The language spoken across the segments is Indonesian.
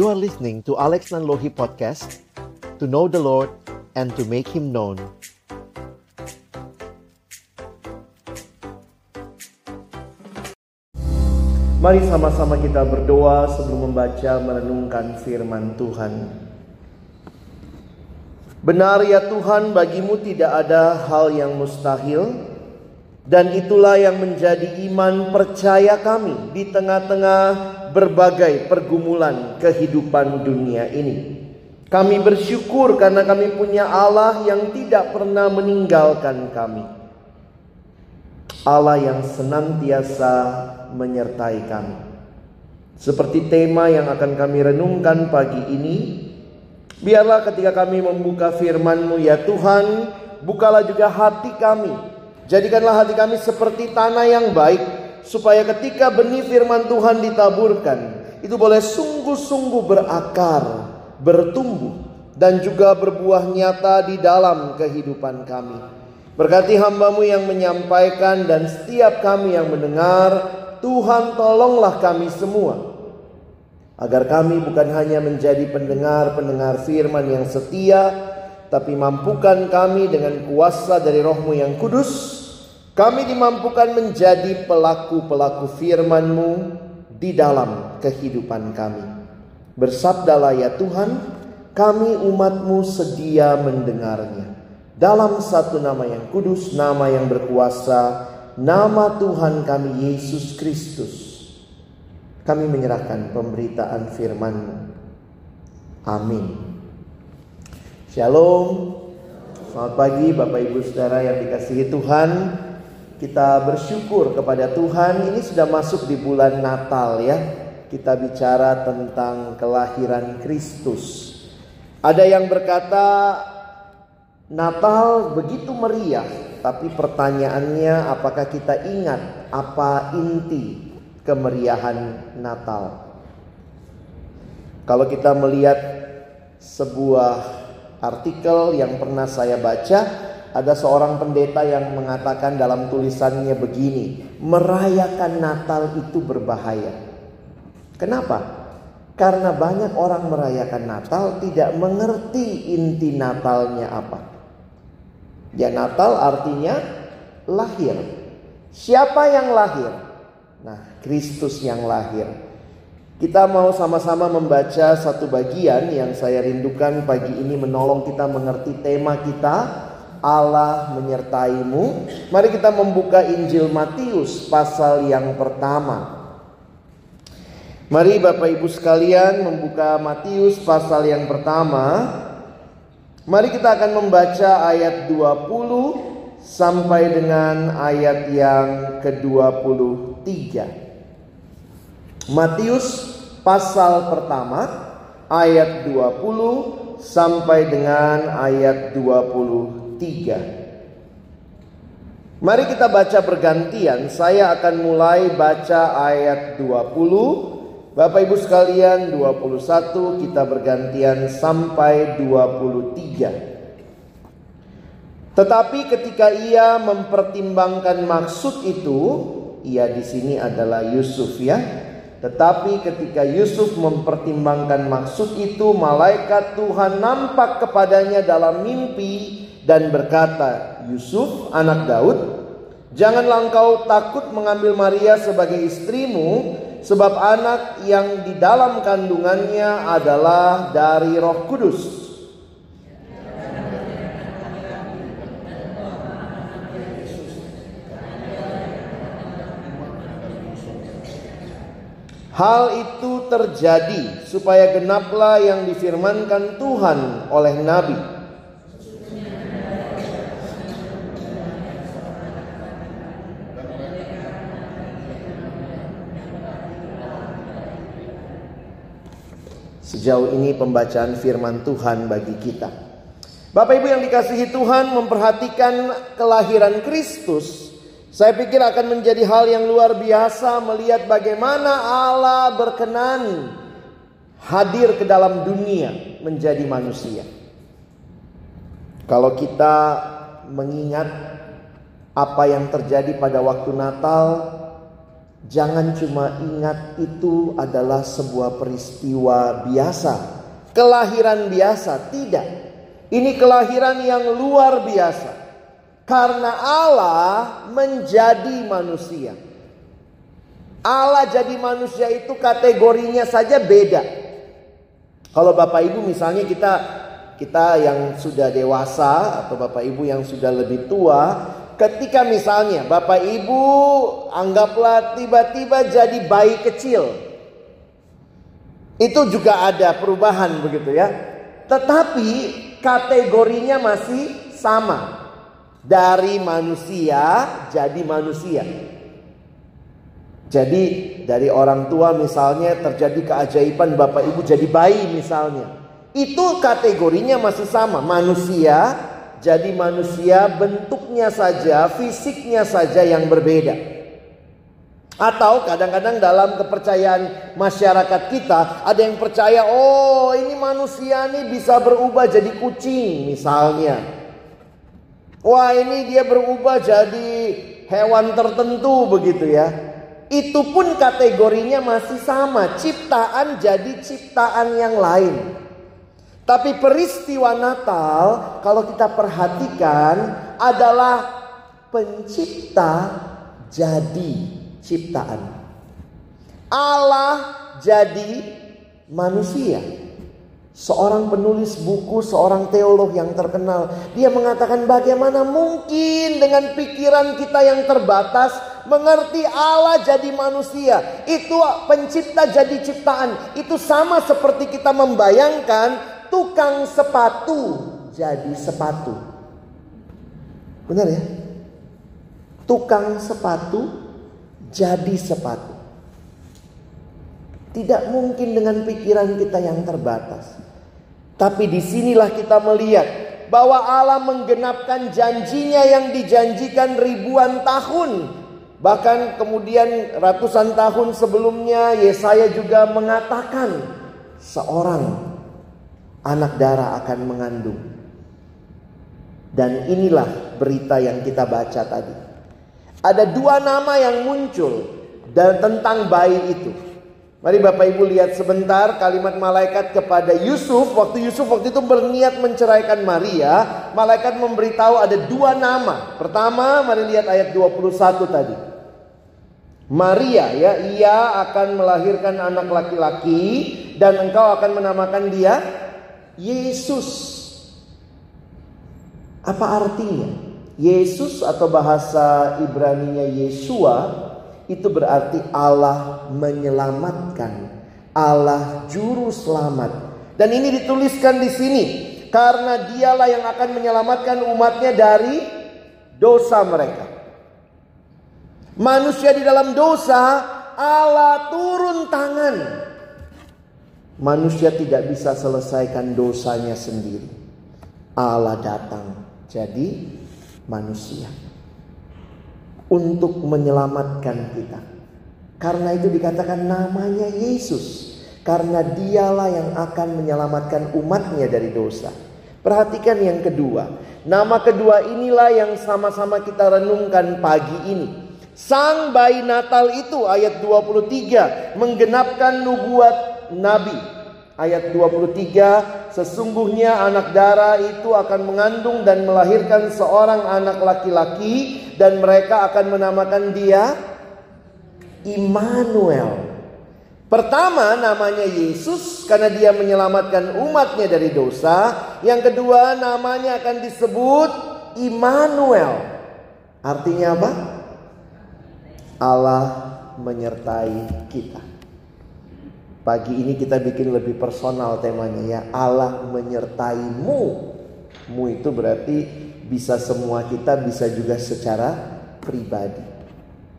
You are listening to Alex Nanlohi Podcast To know the Lord and to make Him known. Mari sama-sama kita berdoa sebelum membaca merenungkan firman Tuhan. Benar ya Tuhan bagimu tidak ada hal yang mustahil dan itulah yang menjadi iman percaya kami di tengah-tengah berbagai pergumulan kehidupan dunia ini. Kami bersyukur karena kami punya Allah yang tidak pernah meninggalkan kami. Allah yang senantiasa menyertai kami. Seperti tema yang akan kami renungkan pagi ini, biarlah ketika kami membuka firman-Mu ya Tuhan, bukalah juga hati kami Jadikanlah hati kami seperti tanah yang baik, supaya ketika benih firman Tuhan ditaburkan, itu boleh sungguh-sungguh berakar, bertumbuh, dan juga berbuah nyata di dalam kehidupan kami. Berkati hambamu yang menyampaikan dan setiap kami yang mendengar, Tuhan tolonglah kami semua. Agar kami bukan hanya menjadi pendengar-pendengar firman yang setia, tapi mampukan kami dengan kuasa dari rohmu yang kudus, kami dimampukan menjadi pelaku-pelaku firman-Mu di dalam kehidupan kami. Bersabdalah ya Tuhan, kami umat-Mu sedia mendengarnya. Dalam satu nama yang kudus, nama yang berkuasa, nama Tuhan kami Yesus Kristus. Kami menyerahkan pemberitaan firman-Mu. Amin. Shalom. Selamat pagi Bapak Ibu Saudara yang dikasihi Tuhan. Kita bersyukur kepada Tuhan. Ini sudah masuk di bulan Natal ya. Kita bicara tentang kelahiran Kristus. Ada yang berkata Natal begitu meriah, tapi pertanyaannya apakah kita ingat apa inti kemeriahan Natal? Kalau kita melihat sebuah artikel yang pernah saya baca, ada seorang pendeta yang mengatakan dalam tulisannya begini, merayakan Natal itu berbahaya. Kenapa? Karena banyak orang merayakan Natal tidak mengerti inti Natalnya apa. Ya Natal artinya lahir. Siapa yang lahir? Nah, Kristus yang lahir. Kita mau sama-sama membaca satu bagian yang saya rindukan pagi ini menolong kita mengerti tema kita Allah menyertaimu. Mari kita membuka Injil Matius pasal yang pertama. Mari Bapak Ibu sekalian membuka Matius pasal yang pertama. Mari kita akan membaca ayat 20 sampai dengan ayat yang ke-23. Matius pasal pertama ayat 20 sampai dengan ayat 20 3. Mari kita baca bergantian. Saya akan mulai baca ayat 20. Bapak Ibu sekalian 21 kita bergantian sampai 23. Tetapi ketika ia mempertimbangkan maksud itu, ia di sini adalah Yusuf ya. Tetapi ketika Yusuf mempertimbangkan maksud itu, malaikat Tuhan nampak kepadanya dalam mimpi dan berkata, "Yusuf, anak Daud, janganlah engkau takut mengambil Maria sebagai istrimu, sebab anak yang di dalam kandungannya adalah dari Roh Kudus." Hal itu terjadi supaya genaplah yang difirmankan Tuhan oleh nabi Sejauh ini pembacaan firman Tuhan bagi kita. Bapak Ibu yang dikasihi Tuhan memperhatikan kelahiran Kristus. Saya pikir akan menjadi hal yang luar biasa melihat bagaimana Allah berkenan hadir ke dalam dunia menjadi manusia. Kalau kita mengingat apa yang terjadi pada waktu Natal, Jangan cuma ingat itu adalah sebuah peristiwa biasa, kelahiran biasa, tidak. Ini kelahiran yang luar biasa. Karena Allah menjadi manusia. Allah jadi manusia itu kategorinya saja beda. Kalau Bapak Ibu misalnya kita kita yang sudah dewasa atau Bapak Ibu yang sudah lebih tua, ketika misalnya Bapak Ibu anggaplah tiba-tiba jadi bayi kecil. Itu juga ada perubahan begitu ya. Tetapi kategorinya masih sama. Dari manusia jadi manusia. Jadi dari orang tua misalnya terjadi keajaiban Bapak Ibu jadi bayi misalnya. Itu kategorinya masih sama, manusia jadi manusia bentuknya saja, fisiknya saja yang berbeda. Atau kadang-kadang dalam kepercayaan masyarakat kita ada yang percaya oh ini manusia nih bisa berubah jadi kucing misalnya. Wah ini dia berubah jadi hewan tertentu begitu ya itu pun kategorinya masih sama, ciptaan jadi ciptaan yang lain. Tapi peristiwa Natal, kalau kita perhatikan, adalah pencipta jadi ciptaan. Allah jadi manusia. Seorang penulis buku, seorang teolog yang terkenal, dia mengatakan bagaimana mungkin dengan pikiran kita yang terbatas mengerti Allah jadi manusia. Itu pencipta jadi ciptaan. Itu sama seperti kita membayangkan tukang sepatu jadi sepatu. Benar ya? Tukang sepatu jadi sepatu. Tidak mungkin dengan pikiran kita yang terbatas. Tapi di sinilah kita melihat bahwa Allah menggenapkan janjinya yang dijanjikan ribuan tahun. Bahkan kemudian ratusan tahun sebelumnya Yesaya juga mengatakan seorang anak darah akan mengandung. Dan inilah berita yang kita baca tadi. Ada dua nama yang muncul dan tentang bayi itu. Mari Bapak Ibu lihat sebentar kalimat malaikat kepada Yusuf. Waktu Yusuf waktu itu berniat menceraikan Maria. Malaikat memberitahu ada dua nama. Pertama mari lihat ayat 21 tadi. Maria ya ia akan melahirkan anak laki-laki. Dan engkau akan menamakan dia Yesus. Apa artinya? Yesus atau bahasa Ibrani-nya Yesua itu berarti Allah menyelamatkan, Allah juru selamat. Dan ini dituliskan di sini karena dialah yang akan menyelamatkan umatnya dari dosa mereka. Manusia di dalam dosa, Allah turun tangan. Manusia tidak bisa selesaikan dosanya sendiri. Allah datang jadi manusia untuk menyelamatkan kita. Karena itu dikatakan namanya Yesus. Karena dialah yang akan menyelamatkan umatnya dari dosa. Perhatikan yang kedua. Nama kedua inilah yang sama-sama kita renungkan pagi ini. Sang bayi Natal itu ayat 23 menggenapkan nubuat Nabi. Ayat 23 sesungguhnya anak darah itu akan mengandung dan melahirkan seorang anak laki-laki dan mereka akan menamakan dia Immanuel. Pertama namanya Yesus karena dia menyelamatkan umatnya dari dosa. Yang kedua namanya akan disebut Immanuel. Artinya apa? Allah menyertai kita. Pagi ini kita bikin lebih personal temanya ya. Allah menyertaimu. Mu itu berarti bisa semua kita, bisa juga secara pribadi.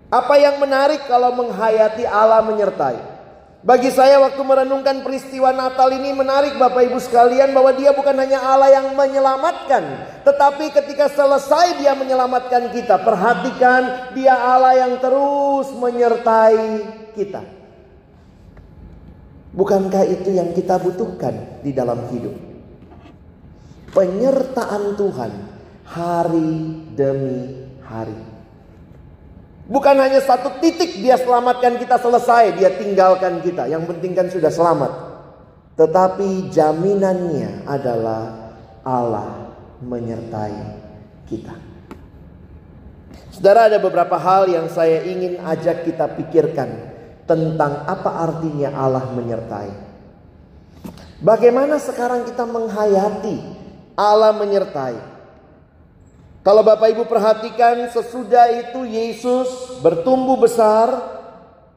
Apa yang menarik kalau menghayati Allah menyertai? Bagi saya waktu merenungkan peristiwa Natal ini menarik Bapak Ibu sekalian bahwa dia bukan hanya Allah yang menyelamatkan. Tetapi ketika selesai dia menyelamatkan kita. Perhatikan dia Allah yang terus menyertai kita. Bukankah itu yang kita butuhkan di dalam hidup? Penyertaan Tuhan hari demi hari. Bukan hanya satu titik dia selamatkan kita selesai, dia tinggalkan kita. Yang penting kan sudah selamat. Tetapi jaminannya adalah Allah menyertai kita. Saudara ada beberapa hal yang saya ingin ajak kita pikirkan tentang apa artinya Allah menyertai. Bagaimana sekarang kita menghayati Allah menyertai? Kalau Bapak Ibu perhatikan sesudah itu Yesus bertumbuh besar,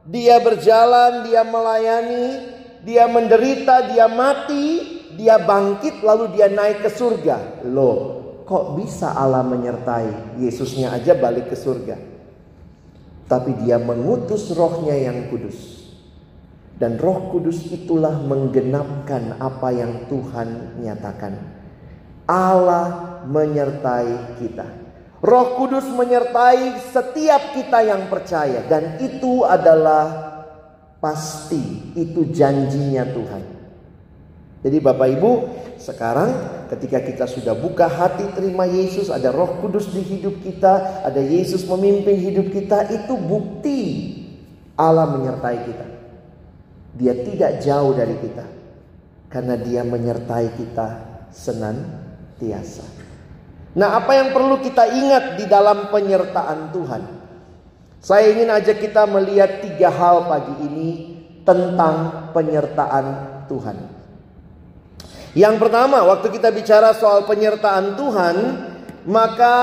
dia berjalan, dia melayani, dia menderita, dia mati, dia bangkit lalu dia naik ke surga. Loh, kok bisa Allah menyertai? Yesusnya aja balik ke surga. Tapi dia mengutus rohnya yang kudus. Dan roh kudus itulah menggenapkan apa yang Tuhan nyatakan. Allah menyertai kita. Roh Kudus menyertai setiap kita yang percaya dan itu adalah pasti, itu janjinya Tuhan. Jadi Bapak Ibu, sekarang ketika kita sudah buka hati terima Yesus, ada Roh Kudus di hidup kita, ada Yesus memimpin hidup kita, itu bukti Allah menyertai kita. Dia tidak jauh dari kita karena dia menyertai kita senan senantiasa. Nah, apa yang perlu kita ingat di dalam penyertaan Tuhan? Saya ingin ajak kita melihat tiga hal pagi ini tentang penyertaan Tuhan. Yang pertama, waktu kita bicara soal penyertaan Tuhan, maka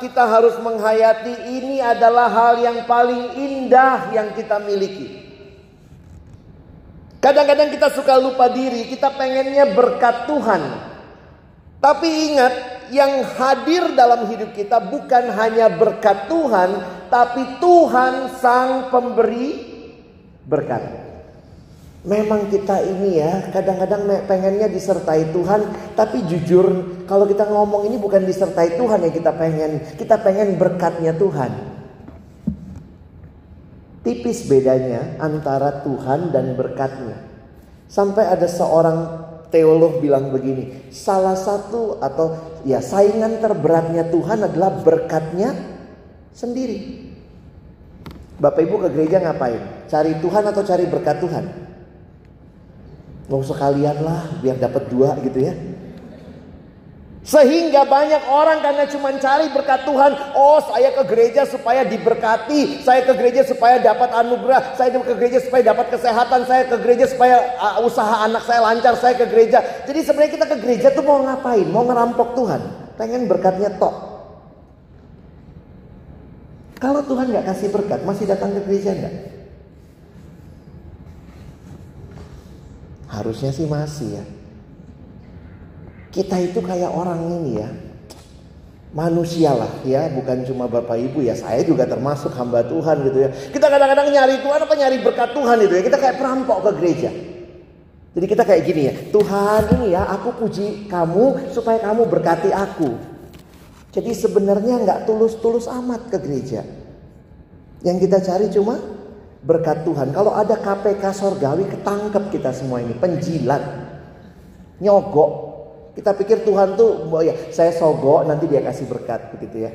kita harus menghayati ini adalah hal yang paling indah yang kita miliki. Kadang-kadang kita suka lupa diri, kita pengennya berkat Tuhan. Tapi ingat, yang hadir dalam hidup kita bukan hanya berkat Tuhan, tapi Tuhan sang pemberi berkat. Memang kita ini ya, kadang-kadang pengennya disertai Tuhan, tapi jujur kalau kita ngomong ini bukan disertai Tuhan yang kita pengen, kita pengen berkatnya Tuhan. Tipis bedanya antara Tuhan dan berkatnya. Sampai ada seorang teolog bilang begini, salah satu atau ya saingan terberatnya Tuhan adalah berkatnya sendiri. Bapak Ibu ke gereja ngapain? Cari Tuhan atau cari berkat Tuhan? Mau sekalian lah biar dapat dua gitu ya. Sehingga banyak orang karena cuma cari berkat Tuhan. Oh saya ke gereja supaya diberkati. Saya ke gereja supaya dapat anugerah. Saya ke gereja supaya dapat kesehatan. Saya ke gereja supaya uh, usaha anak saya lancar. Saya ke gereja. Jadi sebenarnya kita ke gereja tuh mau ngapain? Mau ngerampok Tuhan. Pengen berkatnya tok. Kalau Tuhan nggak kasih berkat, masih datang ke gereja nggak? Harusnya sih masih ya. Kita itu kayak orang ini ya. Manusia lah ya, bukan cuma Bapak Ibu ya. Saya juga termasuk hamba Tuhan gitu ya. Kita kadang-kadang nyari Tuhan apa nyari berkat Tuhan itu ya. Kita kayak perampok ke gereja. Jadi kita kayak gini ya. Tuhan ini ya, aku puji kamu supaya kamu berkati aku. Jadi sebenarnya nggak tulus-tulus amat ke gereja. Yang kita cari cuma berkat Tuhan. Kalau ada KPK sorgawi ketangkep kita semua ini penjilat, nyogok, kita pikir Tuhan tuh, oh ya saya sogok nanti dia kasih berkat begitu ya.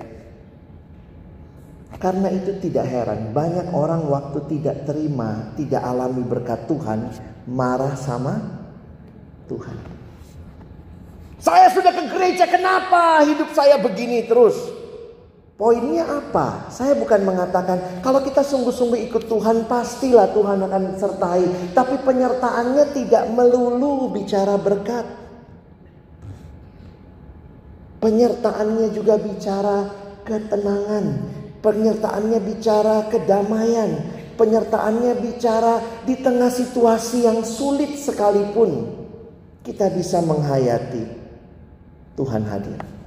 Karena itu tidak heran banyak orang waktu tidak terima, tidak alami berkat Tuhan, marah sama Tuhan. Saya sudah ke gereja, kenapa hidup saya begini terus? Poinnya apa? Saya bukan mengatakan kalau kita sungguh-sungguh ikut Tuhan pastilah Tuhan akan sertai. Tapi penyertaannya tidak melulu bicara berkat. Penyertaannya juga bicara ketenangan. Penyertaannya bicara kedamaian. Penyertaannya bicara di tengah situasi yang sulit sekalipun. Kita bisa menghayati Tuhan hadir.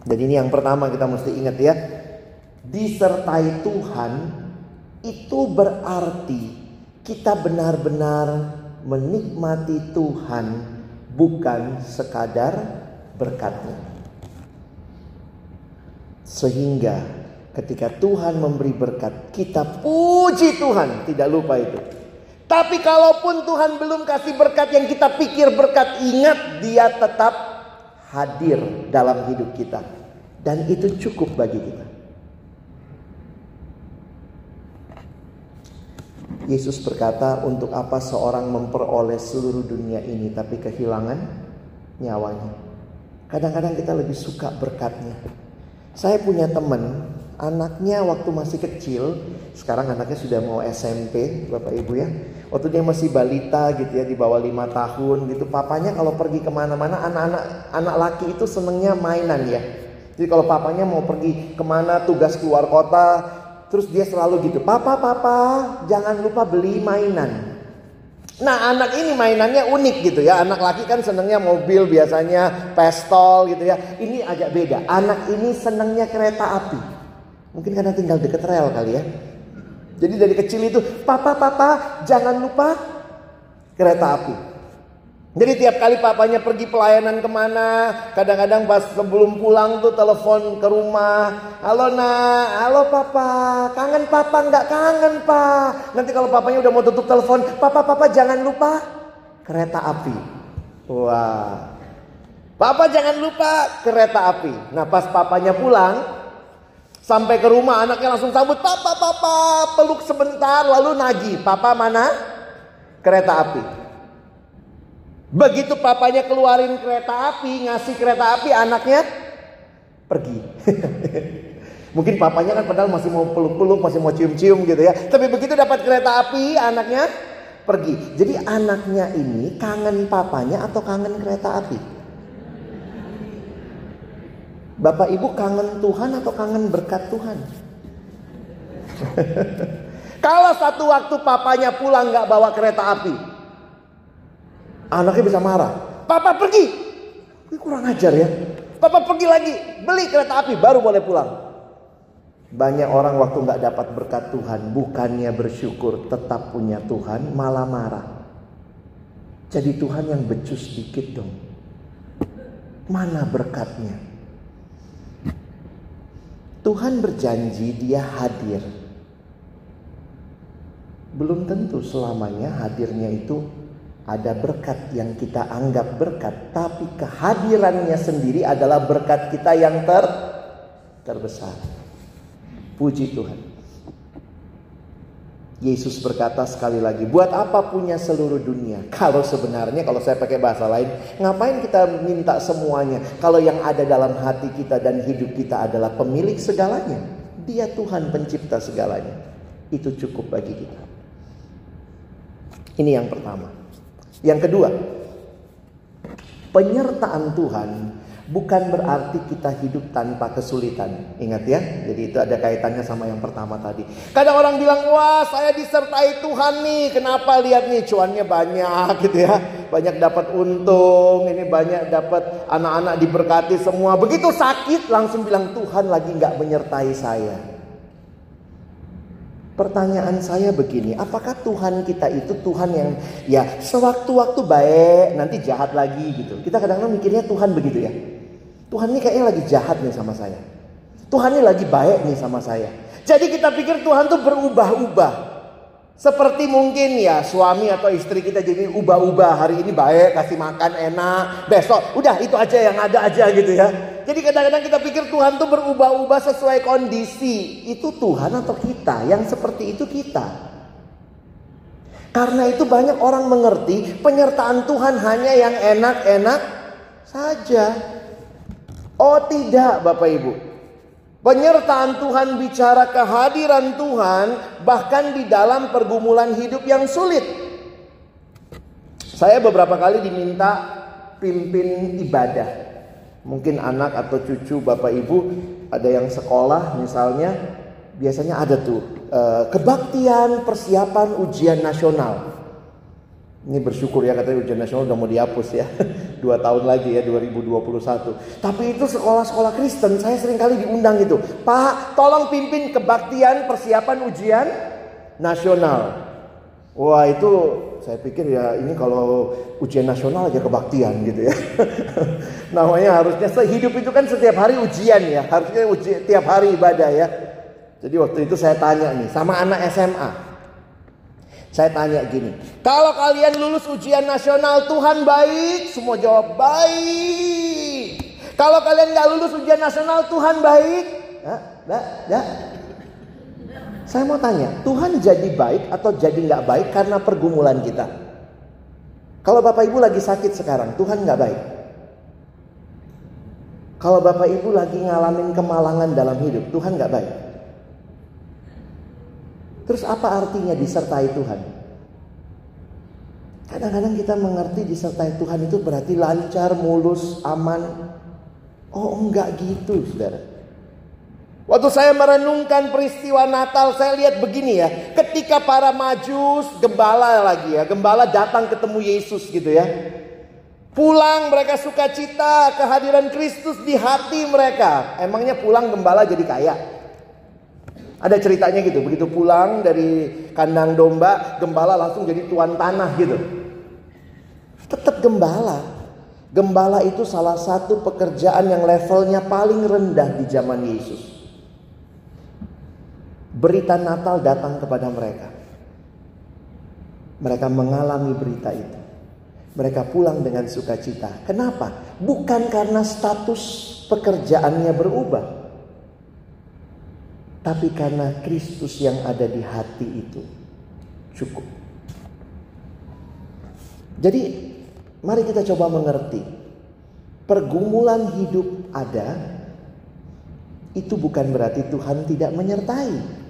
Dan ini yang pertama kita mesti ingat ya. Disertai Tuhan itu berarti kita benar-benar menikmati Tuhan bukan sekadar berkatnya. Sehingga ketika Tuhan memberi berkat, kita puji Tuhan, tidak lupa itu. Tapi kalaupun Tuhan belum kasih berkat yang kita pikir berkat, ingat dia tetap hadir dalam hidup kita. Dan itu cukup bagi kita. Yesus berkata, "Untuk apa seorang memperoleh seluruh dunia ini tapi kehilangan nyawanya?" Kadang-kadang kita lebih suka berkatnya. Saya punya teman, anaknya waktu masih kecil, sekarang anaknya sudah mau SMP, Bapak Ibu ya. Waktu dia masih balita gitu ya, di bawah lima tahun gitu, papanya kalau pergi ke mana-mana, anak-anak anak laki itu senengnya mainan ya. Jadi kalau papanya mau pergi ke mana tugas keluar kota, terus dia selalu gitu, papa papa jangan lupa beli mainan. Nah anak ini mainannya unik gitu ya. Anak laki kan senengnya mobil biasanya pistol gitu ya. Ini agak beda. Anak ini senengnya kereta api. Mungkin karena tinggal deket rel kali ya. Jadi dari kecil itu, papa papa jangan lupa kereta api. Jadi tiap kali papanya pergi pelayanan ke mana, kadang-kadang pas sebelum pulang tuh telepon ke rumah, halo nak, halo papa, kangen papa nggak kangen pak. Nanti kalau papanya udah mau tutup telepon, papa papa jangan lupa kereta api. Wah, papa jangan lupa kereta api. Nah pas papanya pulang, sampai ke rumah anaknya langsung sambut, papa papa peluk sebentar lalu nagih, papa mana kereta api. Begitu papanya keluarin kereta api, ngasih kereta api, anaknya pergi. Mungkin papanya kan padahal masih mau peluk-peluk, masih mau cium-cium gitu ya. Tapi begitu dapat kereta api, anaknya pergi. Jadi anaknya ini kangen papanya atau kangen kereta api? Bapak Ibu kangen Tuhan atau kangen berkat Tuhan? Kalau satu waktu papanya pulang nggak bawa kereta api, Anaknya bisa marah. Papa pergi. Ini kurang ajar ya. Papa pergi lagi. Beli kereta api baru boleh pulang. Banyak orang waktu nggak dapat berkat Tuhan. Bukannya bersyukur tetap punya Tuhan. Malah marah. Jadi Tuhan yang becus dikit dong. Mana berkatnya? Tuhan berjanji dia hadir. Belum tentu selamanya hadirnya itu ada berkat yang kita anggap berkat, tapi kehadirannya sendiri adalah berkat kita yang ter terbesar. Puji Tuhan. Yesus berkata sekali lagi, buat apa punya seluruh dunia? Kalau sebenarnya kalau saya pakai bahasa lain, ngapain kita minta semuanya? Kalau yang ada dalam hati kita dan hidup kita adalah pemilik segalanya. Dia Tuhan pencipta segalanya. Itu cukup bagi kita. Ini yang pertama. Yang kedua, penyertaan Tuhan bukan berarti kita hidup tanpa kesulitan. Ingat ya, jadi itu ada kaitannya sama yang pertama tadi. Kadang orang bilang, wah saya disertai Tuhan nih, kenapa lihat nih cuannya banyak gitu ya. Banyak dapat untung, ini banyak dapat anak-anak diberkati semua. Begitu sakit langsung bilang Tuhan lagi nggak menyertai saya. Pertanyaan saya begini, apakah Tuhan kita itu Tuhan yang ya sewaktu-waktu baik, nanti jahat lagi gitu. Kita kadang-kadang mikirnya Tuhan begitu ya. Tuhan ini kayaknya lagi jahat nih sama saya. Tuhan ini lagi baik nih sama saya. Jadi kita pikir Tuhan tuh berubah-ubah. Seperti mungkin ya suami atau istri kita jadi ubah-ubah. Hari ini baik, kasih makan enak. Besok udah itu aja yang ada aja gitu ya. Jadi kadang-kadang kita pikir Tuhan tuh berubah-ubah sesuai kondisi. Itu Tuhan atau kita? Yang seperti itu kita. Karena itu banyak orang mengerti penyertaan Tuhan hanya yang enak-enak saja. Oh tidak Bapak Ibu. Penyertaan Tuhan bicara kehadiran Tuhan bahkan di dalam pergumulan hidup yang sulit. Saya beberapa kali diminta pimpin ibadah. Mungkin anak atau cucu bapak ibu ada yang sekolah misalnya biasanya ada tuh eh, kebaktian persiapan ujian nasional. Ini bersyukur ya katanya ujian nasional udah mau dihapus ya. Dua tahun lagi ya 2021. Tapi itu sekolah-sekolah Kristen saya sering kali diundang gitu. Pak tolong pimpin kebaktian persiapan ujian nasional. Wah itu saya pikir ya ini kalau ujian nasional aja kebaktian gitu ya. Namanya harusnya sehidup itu kan setiap hari ujian ya. Harusnya uji, tiap hari ibadah ya. Jadi waktu itu saya tanya nih sama anak SMA. Saya tanya gini. Kalau kalian lulus ujian nasional Tuhan baik. Semua jawab baik. Kalau kalian nggak lulus ujian nasional Tuhan baik. Ya, ya, ya. saya mau tanya, Tuhan jadi baik atau jadi nggak baik karena pergumulan kita? Kalau Bapak Ibu lagi sakit sekarang, Tuhan nggak baik. Kalau Bapak Ibu lagi ngalamin kemalangan dalam hidup, Tuhan nggak baik. Terus apa artinya disertai Tuhan? Kadang-kadang kita mengerti disertai Tuhan itu berarti lancar, mulus, aman. Oh enggak gitu saudara. Waktu saya merenungkan peristiwa Natal, saya lihat begini ya. Ketika para majus, gembala lagi ya. Gembala datang ketemu Yesus gitu ya. Pulang mereka sukacita kehadiran Kristus di hati mereka. Emangnya pulang gembala jadi kaya? Ada ceritanya gitu. Begitu pulang dari kandang domba, gembala langsung jadi tuan tanah gitu. Tetap gembala. Gembala itu salah satu pekerjaan yang levelnya paling rendah di zaman Yesus berita Natal datang kepada mereka. Mereka mengalami berita itu. Mereka pulang dengan sukacita. Kenapa? Bukan karena status pekerjaannya berubah. Tapi karena Kristus yang ada di hati itu cukup. Jadi mari kita coba mengerti. Pergumulan hidup ada itu bukan berarti Tuhan tidak menyertai.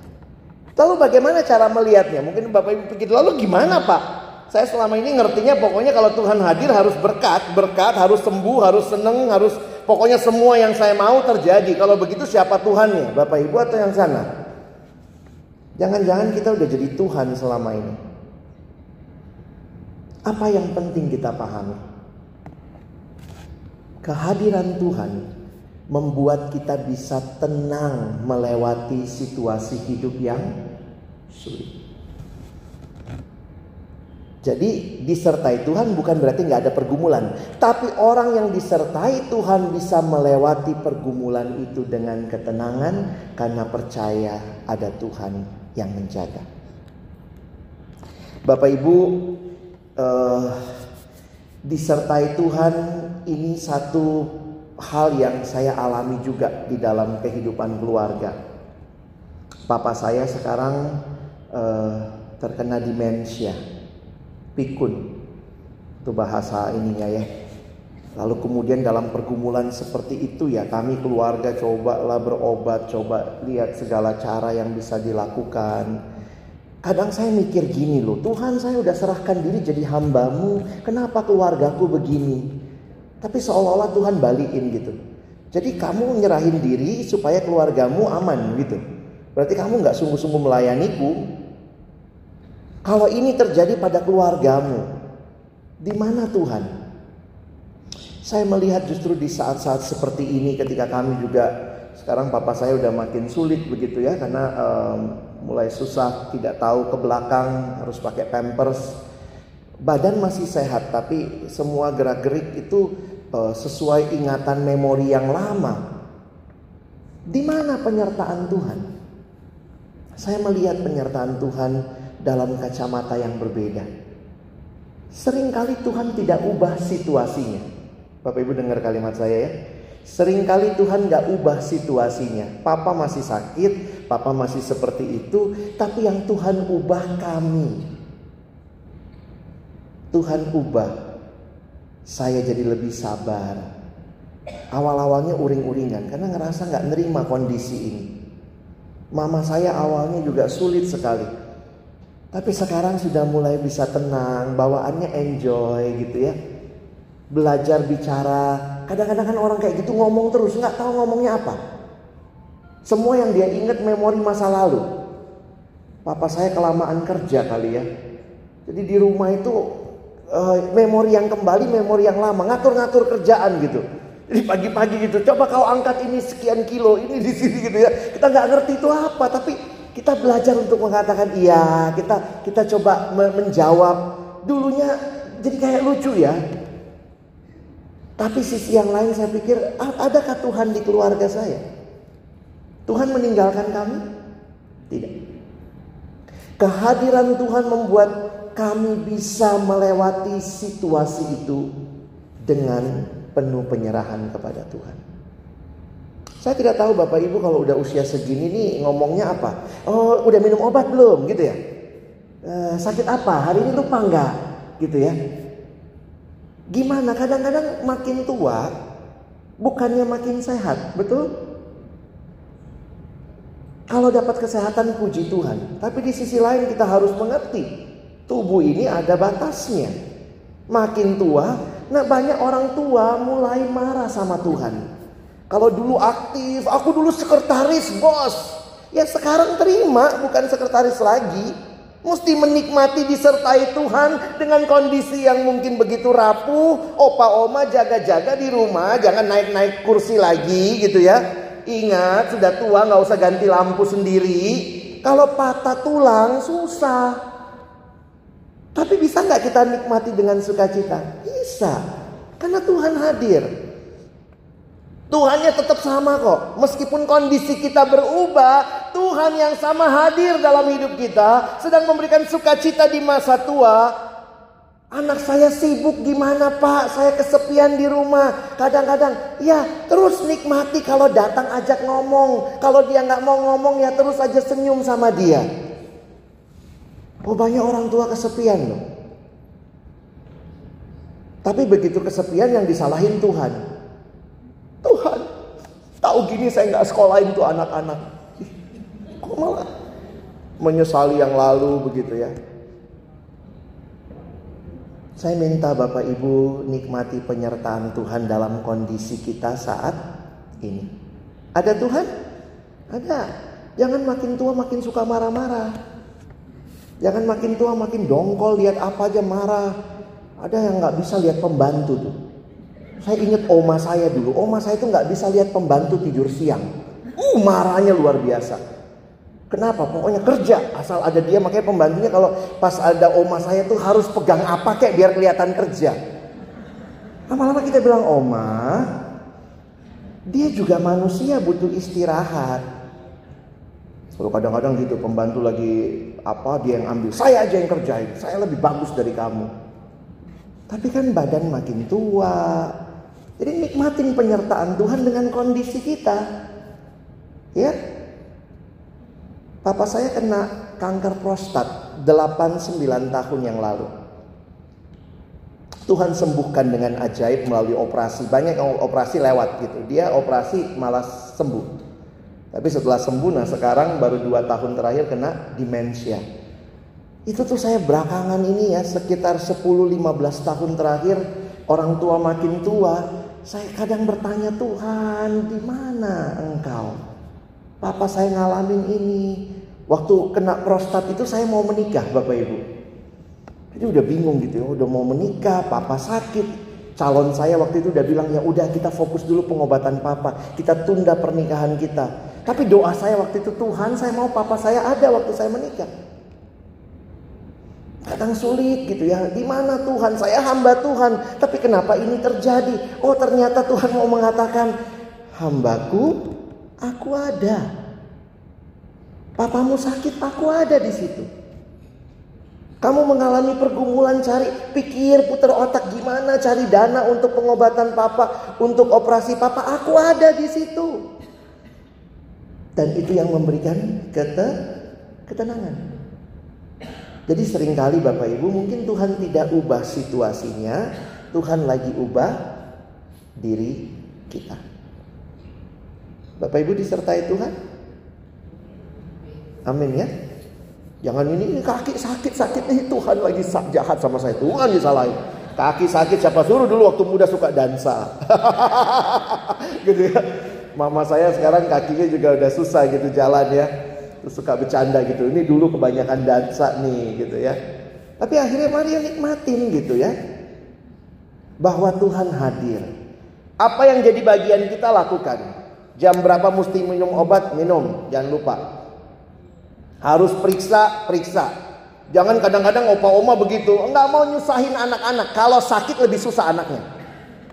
Lalu bagaimana cara melihatnya? Mungkin Bapak Ibu pikir, lalu gimana Pak? Saya selama ini ngertinya pokoknya kalau Tuhan hadir harus berkat, berkat, harus sembuh, harus seneng, harus pokoknya semua yang saya mau terjadi. Kalau begitu siapa Tuhannya? Bapak Ibu atau yang sana? Jangan-jangan kita udah jadi Tuhan selama ini. Apa yang penting kita pahami? Kehadiran Tuhan membuat kita bisa tenang melewati situasi hidup yang sulit. Jadi disertai Tuhan bukan berarti nggak ada pergumulan, tapi orang yang disertai Tuhan bisa melewati pergumulan itu dengan ketenangan karena percaya ada Tuhan yang menjaga. Bapak Ibu, eh, disertai Tuhan ini satu hal yang saya alami juga di dalam kehidupan keluarga. Papa saya sekarang uh, terkena demensia, pikun, itu bahasa ininya ya. Lalu kemudian dalam pergumulan seperti itu ya kami keluarga cobalah berobat, coba lihat segala cara yang bisa dilakukan. Kadang saya mikir gini loh, Tuhan saya udah serahkan diri jadi hambamu, kenapa keluargaku begini? Tapi seolah-olah Tuhan balikin gitu. Jadi kamu nyerahin diri supaya keluargamu aman gitu. Berarti kamu nggak sungguh-sungguh melayaniku, kalau ini terjadi pada keluargamu, di mana Tuhan? Saya melihat justru di saat-saat seperti ini ketika kami juga sekarang papa saya udah makin sulit begitu ya karena um, mulai susah tidak tahu ke belakang harus pakai pampers. Badan masih sehat tapi semua gerak-gerik itu uh, sesuai ingatan memori yang lama. Di mana penyertaan Tuhan? Saya melihat penyertaan Tuhan dalam kacamata yang berbeda. Seringkali Tuhan tidak ubah situasinya. Bapak Ibu dengar kalimat saya ya. Seringkali Tuhan gak ubah situasinya. Papa masih sakit, papa masih seperti itu, tapi yang Tuhan ubah kami. Tuhan ubah saya jadi lebih sabar. Awal-awalnya uring-uringan karena ngerasa gak nerima kondisi ini. Mama saya awalnya juga sulit sekali. Tapi sekarang sudah mulai bisa tenang, bawaannya enjoy gitu ya. Belajar bicara. Kadang-kadang kan orang kayak gitu ngomong terus, nggak tahu ngomongnya apa. Semua yang dia ingat memori masa lalu. Papa saya kelamaan kerja kali ya. Jadi di rumah itu uh, memori yang kembali, memori yang lama, ngatur-ngatur kerjaan gitu. Jadi pagi-pagi gitu, coba kau angkat ini sekian kilo, ini di sini gitu ya. Kita nggak ngerti itu apa, tapi kita belajar untuk mengatakan iya, kita kita coba menjawab. Dulunya jadi kayak lucu ya. Tapi sisi yang lain saya pikir adakah Tuhan di keluarga saya? Tuhan meninggalkan kami? Tidak. Kehadiran Tuhan membuat kami bisa melewati situasi itu dengan penuh penyerahan kepada Tuhan. Saya tidak tahu Bapak Ibu kalau udah usia segini nih ngomongnya apa. Oh udah minum obat belum gitu ya. E, sakit apa? Hari ini lupa nggak? Gitu ya. Gimana? Kadang-kadang makin tua bukannya makin sehat, betul? Kalau dapat kesehatan puji Tuhan. Tapi di sisi lain kita harus mengerti. Tubuh ini ada batasnya. Makin tua, nah banyak orang tua mulai marah sama Tuhan. Kalau dulu aktif, aku dulu sekretaris bos. Ya sekarang terima, bukan sekretaris lagi. Mesti menikmati disertai Tuhan dengan kondisi yang mungkin begitu rapuh. Opa oma jaga-jaga di rumah, jangan naik-naik kursi lagi gitu ya. Ingat sudah tua nggak usah ganti lampu sendiri. Kalau patah tulang susah. Tapi bisa nggak kita nikmati dengan sukacita? Bisa. Karena Tuhan hadir. Tuhannya tetap sama kok. Meskipun kondisi kita berubah, Tuhan yang sama hadir dalam hidup kita, sedang memberikan sukacita di masa tua. Anak saya sibuk gimana pak? Saya kesepian di rumah. Kadang-kadang, ya terus nikmati kalau datang ajak ngomong. Kalau dia nggak mau ngomong ya terus aja senyum sama dia. Oh banyak orang tua kesepian loh. Tapi begitu kesepian yang disalahin Tuhan. Tuhan, tahu gini saya nggak sekolahin tuh anak-anak. Kok malah menyesali yang lalu begitu ya. Saya minta Bapak Ibu nikmati penyertaan Tuhan dalam kondisi kita saat ini. Ada Tuhan? Ada. Jangan makin tua makin suka marah-marah. Jangan makin tua makin dongkol lihat apa aja marah. Ada yang nggak bisa lihat pembantu tuh. Saya ingat oma saya dulu. Oma saya itu nggak bisa lihat pembantu tidur siang. Uh, marahnya luar biasa. Kenapa? Pokoknya kerja asal ada dia. Makanya pembantunya kalau pas ada oma saya tuh harus pegang apa kayak biar kelihatan kerja. Lama-lama kita bilang oma, dia juga manusia butuh istirahat. Kalau kadang-kadang gitu pembantu lagi apa dia yang ambil, saya aja yang kerjain, saya lebih bagus dari kamu. Tapi kan badan makin tua, jadi nikmatin penyertaan Tuhan dengan kondisi kita. Ya. Papa saya kena kanker prostat 8-9 tahun yang lalu. Tuhan sembuhkan dengan ajaib melalui operasi. Banyak yang operasi lewat gitu. Dia operasi malah sembuh. Tapi setelah sembuh, nah sekarang baru 2 tahun terakhir kena demensia. Itu tuh saya belakangan ini ya sekitar 10-15 tahun terakhir orang tua makin tua saya kadang bertanya Tuhan, di mana engkau? Papa saya ngalamin ini. Waktu kena prostat itu saya mau menikah Bapak Ibu. Jadi udah bingung gitu ya, udah mau menikah, papa sakit. Calon saya waktu itu udah bilang ya udah kita fokus dulu pengobatan papa, kita tunda pernikahan kita. Tapi doa saya waktu itu Tuhan saya mau papa saya ada waktu saya menikah. Kadang sulit gitu ya. Di mana Tuhan? Saya hamba Tuhan. Tapi kenapa ini terjadi? Oh ternyata Tuhan mau mengatakan, hambaku, aku ada. Papamu sakit, aku ada di situ. Kamu mengalami pergumulan cari pikir putar otak gimana cari dana untuk pengobatan papa, untuk operasi papa, aku ada di situ. Dan itu yang memberikan kete, ketenangan. Jadi sering kali Bapak Ibu mungkin Tuhan tidak ubah situasinya, Tuhan lagi ubah diri kita. Bapak Ibu disertai Tuhan? Amin ya. Jangan ini, ini kaki sakit sakit nih Tuhan lagi jahat sama saya Tuhan disalahin. Kaki sakit siapa suruh dulu waktu muda suka dansa. gitu ya. Mama saya sekarang kakinya juga udah susah gitu jalan ya Terus suka bercanda gitu. Ini dulu kebanyakan dansa nih gitu ya. Tapi akhirnya Maria nikmatin gitu ya. Bahwa Tuhan hadir. Apa yang jadi bagian kita lakukan. Jam berapa mesti minum obat? Minum. Jangan lupa. Harus periksa, periksa. Jangan kadang-kadang opa oma begitu. Enggak mau nyusahin anak-anak. Kalau sakit lebih susah anaknya.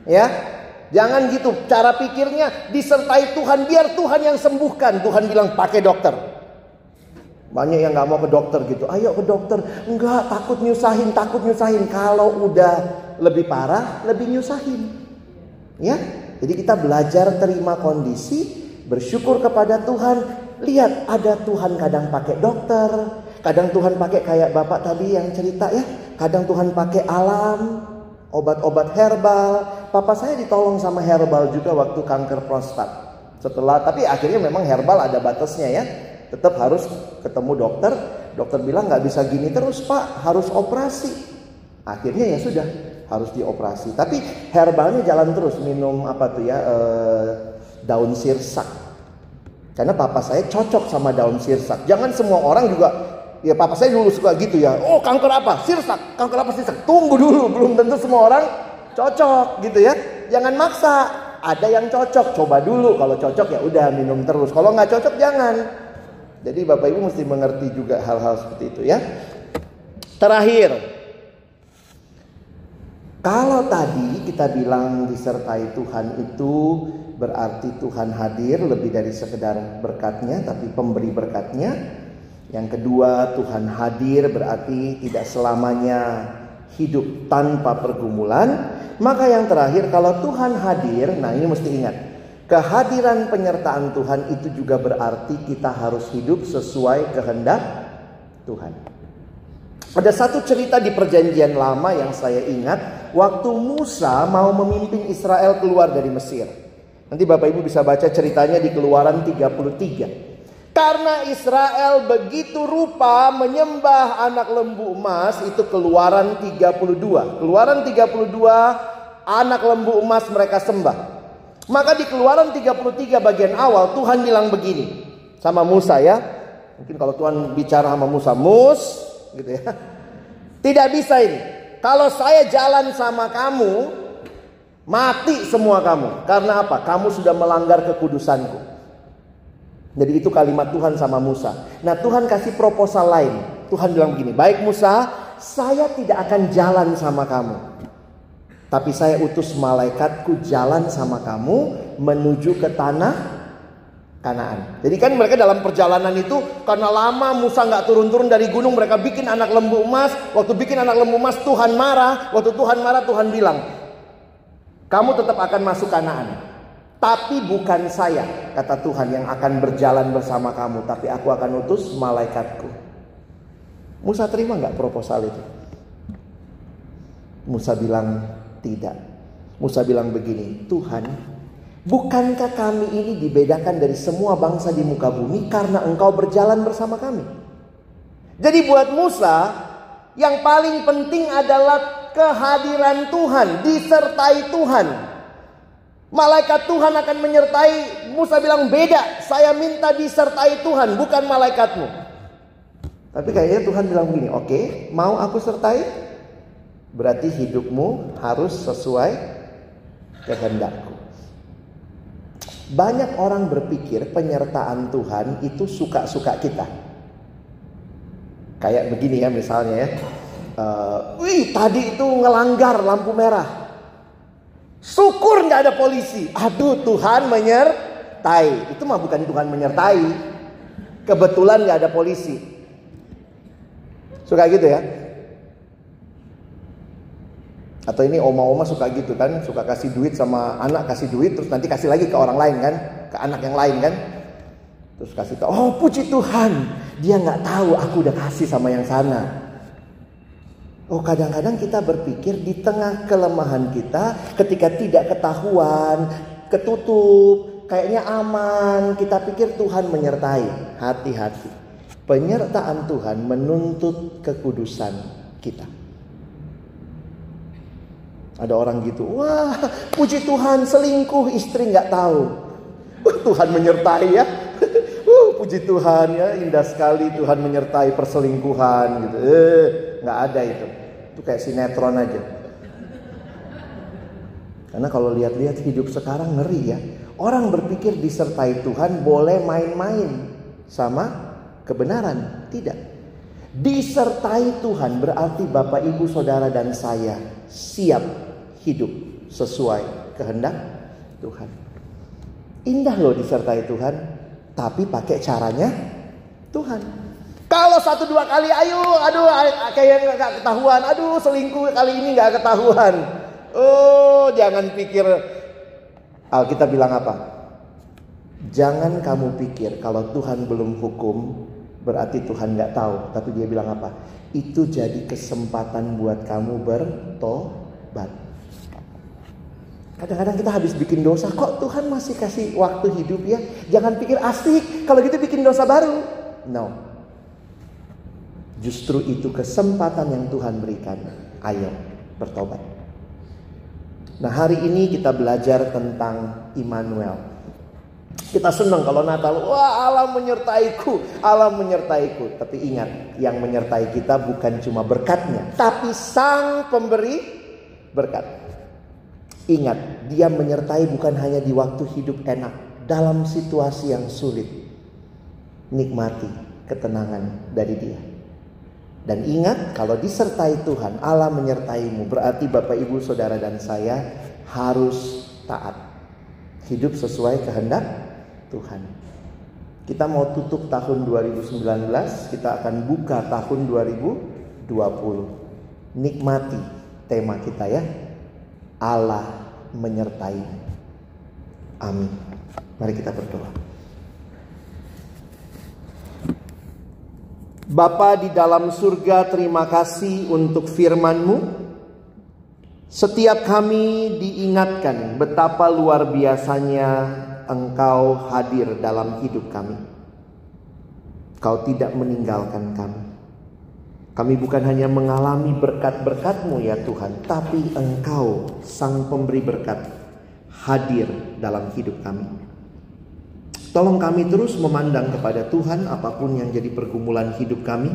Ya, Jangan gitu. Cara pikirnya disertai Tuhan. Biar Tuhan yang sembuhkan. Tuhan bilang pakai dokter. Banyak yang nggak mau ke dokter gitu. Ayo ke dokter. Enggak, takut nyusahin, takut nyusahin. Kalau udah lebih parah, lebih nyusahin. Ya. Jadi kita belajar terima kondisi bersyukur kepada Tuhan. Lihat ada Tuhan kadang pakai dokter, kadang Tuhan pakai kayak Bapak tadi yang cerita ya, kadang Tuhan pakai alam, obat-obat herbal. Papa saya ditolong sama herbal juga waktu kanker prostat. Setelah tapi akhirnya memang herbal ada batasnya ya. Tetap harus ketemu dokter. Dokter bilang nggak bisa gini terus pak, harus operasi. Akhirnya ya sudah harus dioperasi. Tapi herbalnya jalan terus minum apa tuh ya eh, daun sirsak karena papa saya cocok sama daun sirsak. Jangan semua orang juga ya papa saya dulu suka gitu ya. Oh, kanker apa? Sirsak. Kanker apa sirsak? Tunggu dulu, belum tentu semua orang cocok gitu ya. Jangan maksa. Ada yang cocok, coba dulu. Kalau cocok ya udah minum terus. Kalau nggak cocok jangan. Jadi Bapak Ibu mesti mengerti juga hal-hal seperti itu ya. Terakhir, kalau tadi kita bilang disertai Tuhan itu berarti Tuhan hadir lebih dari sekedar berkatnya tapi pemberi berkatnya. Yang kedua, Tuhan hadir berarti tidak selamanya hidup tanpa pergumulan. Maka yang terakhir, kalau Tuhan hadir, nah ini mesti ingat, kehadiran penyertaan Tuhan itu juga berarti kita harus hidup sesuai kehendak Tuhan. Ada satu cerita di Perjanjian Lama yang saya ingat, waktu Musa mau memimpin Israel keluar dari Mesir. Nanti Bapak Ibu bisa baca ceritanya di Keluaran 33. Karena Israel begitu rupa menyembah anak lembu emas itu Keluaran 32. Keluaran 32 anak lembu emas mereka sembah. Maka di Keluaran 33 bagian awal Tuhan bilang begini sama Musa ya. Mungkin kalau Tuhan bicara sama Musa, "Mus," gitu ya. Tidak bisa ini. Kalau saya jalan sama kamu, Mati semua kamu. Karena apa? Kamu sudah melanggar kekudusanku. Jadi itu kalimat Tuhan sama Musa. Nah Tuhan kasih proposal lain. Tuhan bilang begini, baik Musa, saya tidak akan jalan sama kamu. Tapi saya utus malaikatku jalan sama kamu menuju ke tanah Kanaan. Jadi kan mereka dalam perjalanan itu karena lama Musa nggak turun-turun dari gunung mereka bikin anak lembu emas. Waktu bikin anak lembu emas Tuhan marah. Waktu Tuhan marah Tuhan bilang, kamu tetap akan masuk Kanaan. Tapi bukan saya, kata Tuhan yang akan berjalan bersama kamu, tapi aku akan utus malaikatku. Musa terima nggak proposal itu? Musa bilang tidak. Musa bilang begini, Tuhan, bukankah kami ini dibedakan dari semua bangsa di muka bumi karena engkau berjalan bersama kami? Jadi buat Musa, yang paling penting adalah kehadiran Tuhan, disertai Tuhan. Malaikat Tuhan akan menyertai. Musa bilang beda, saya minta disertai Tuhan, bukan malaikatmu. Tapi kayaknya Tuhan bilang begini, oke, okay, mau aku sertai? Berarti hidupmu harus sesuai kehendakku. Banyak orang berpikir penyertaan Tuhan itu suka-suka kita. Kayak begini ya misalnya ya uh, wih tadi itu ngelanggar lampu merah. Syukur nggak ada polisi. Aduh Tuhan menyertai. Itu mah bukan Tuhan menyertai. Kebetulan nggak ada polisi. Suka gitu ya? Atau ini oma-oma suka gitu kan, suka kasih duit sama anak kasih duit, terus nanti kasih lagi ke orang lain kan, ke anak yang lain kan. Terus kasih tahu, oh puji Tuhan, dia nggak tahu aku udah kasih sama yang sana. Oh kadang-kadang kita berpikir di tengah kelemahan kita ketika tidak ketahuan, ketutup, kayaknya aman, kita pikir Tuhan menyertai. Hati-hati. Penyertaan Tuhan menuntut kekudusan kita. Ada orang gitu, wah puji Tuhan selingkuh istri nggak tahu. Uh, Tuhan menyertai ya. uh, puji Tuhan ya indah sekali Tuhan menyertai perselingkuhan gitu. Eh, nggak ada itu. Itu kayak sinetron aja. Karena kalau lihat-lihat hidup sekarang ngeri ya. Orang berpikir disertai Tuhan boleh main-main sama kebenaran. Tidak. Disertai Tuhan berarti Bapak Ibu Saudara dan saya siap hidup sesuai kehendak Tuhan. Indah loh disertai Tuhan, tapi pakai caranya Tuhan. Kalau satu dua kali, ayo, aduh, kayak nggak ketahuan, aduh, selingkuh kali ini nggak ketahuan. Oh, jangan pikir Alkitab bilang apa? Jangan kamu pikir kalau Tuhan belum hukum berarti Tuhan nggak tahu. Tapi dia bilang apa? Itu jadi kesempatan buat kamu bertobat. Kadang-kadang kita habis bikin dosa, kok Tuhan masih kasih waktu hidup ya? Jangan pikir asik, kalau gitu bikin dosa baru. No. Justru itu kesempatan yang Tuhan berikan. Ayo bertobat. Nah hari ini kita belajar tentang Immanuel. Kita senang kalau Natal, wah Allah menyertaiku, Allah menyertaiku. Tapi ingat, yang menyertai kita bukan cuma berkatnya, tapi sang pemberi berkat. Ingat, dia menyertai bukan hanya di waktu hidup enak, dalam situasi yang sulit. Nikmati ketenangan dari dia. Dan ingat, kalau disertai Tuhan, Allah menyertaimu. Berarti Bapak, Ibu, Saudara, dan saya harus taat. Hidup sesuai kehendak Tuhan. Kita mau tutup tahun 2019, kita akan buka tahun 2020. Nikmati tema kita ya. Allah menyertai. Amin. Mari kita berdoa. Bapa di dalam surga terima kasih untuk firman-Mu. Setiap kami diingatkan betapa luar biasanya Engkau hadir dalam hidup kami. Kau tidak meninggalkan kami. Kami bukan hanya mengalami berkat-berkat-Mu ya Tuhan, tapi Engkau sang pemberi berkat hadir dalam hidup kami. Tolong kami terus memandang kepada Tuhan apa pun yang jadi pergumulan hidup kami.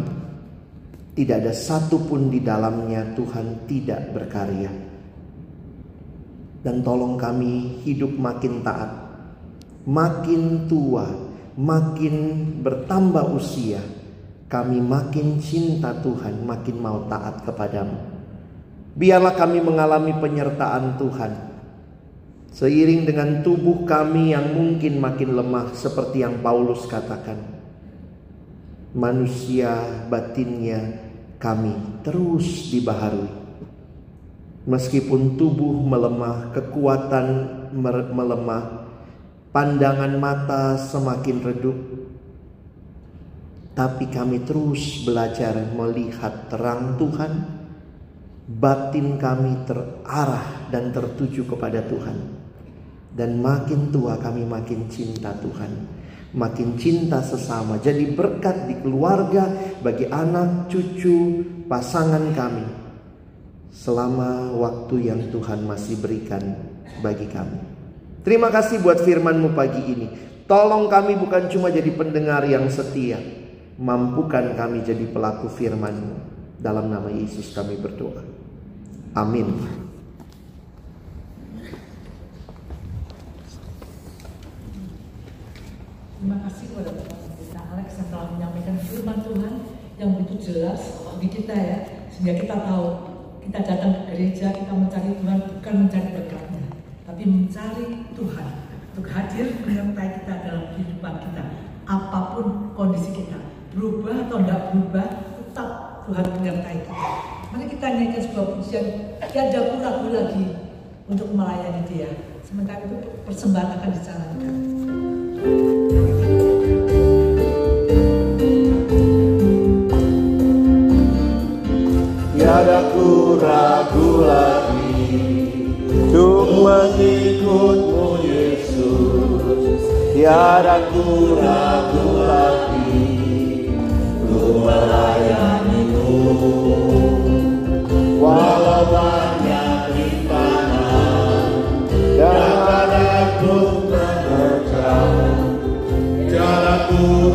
Tidak ada satupun di dalamnya Tuhan tidak berkarya. Dan tolong kami hidup makin taat. Makin tua, makin bertambah usia. Kami makin cinta Tuhan, makin mau taat kepadamu. Biarlah kami mengalami penyertaan Tuhan Seiring dengan tubuh kami yang mungkin makin lemah seperti yang Paulus katakan. Manusia batinnya kami terus dibaharui. Meskipun tubuh melemah, kekuatan melemah, pandangan mata semakin redup, tapi kami terus belajar melihat terang Tuhan. Batin kami terarah dan tertuju kepada Tuhan. Dan makin tua kami makin cinta Tuhan. Makin cinta sesama. Jadi berkat di keluarga bagi anak, cucu, pasangan kami. Selama waktu yang Tuhan masih berikan bagi kami. Terima kasih buat firmanmu pagi ini. Tolong kami bukan cuma jadi pendengar yang setia. Mampukan kami jadi pelaku firmanmu. Dalam nama Yesus kami berdoa. Amin. Terima kasih kepada Bapak kita Alex yang telah menyampaikan firman Tuhan yang begitu jelas bagi kita ya, sehingga kita tahu kita datang ke gereja kita mencari Tuhan bukan mencari berkatnya, tapi mencari Tuhan untuk hadir menyertai kita dalam kehidupan kita, apa pun kondisi kita, berubah atau tidak berubah, tetap Tuhan menyertai kita. Mari kita nyanyikan sebuah pujian, tiada ragu lagi untuk melayani Dia. Sementara itu persembahan akan dijalankan. Tiada ku ragu lagi Untuk mengikutmu Yesus Tiada ku ragu lagi Dan ada ku menerjang Tiada ku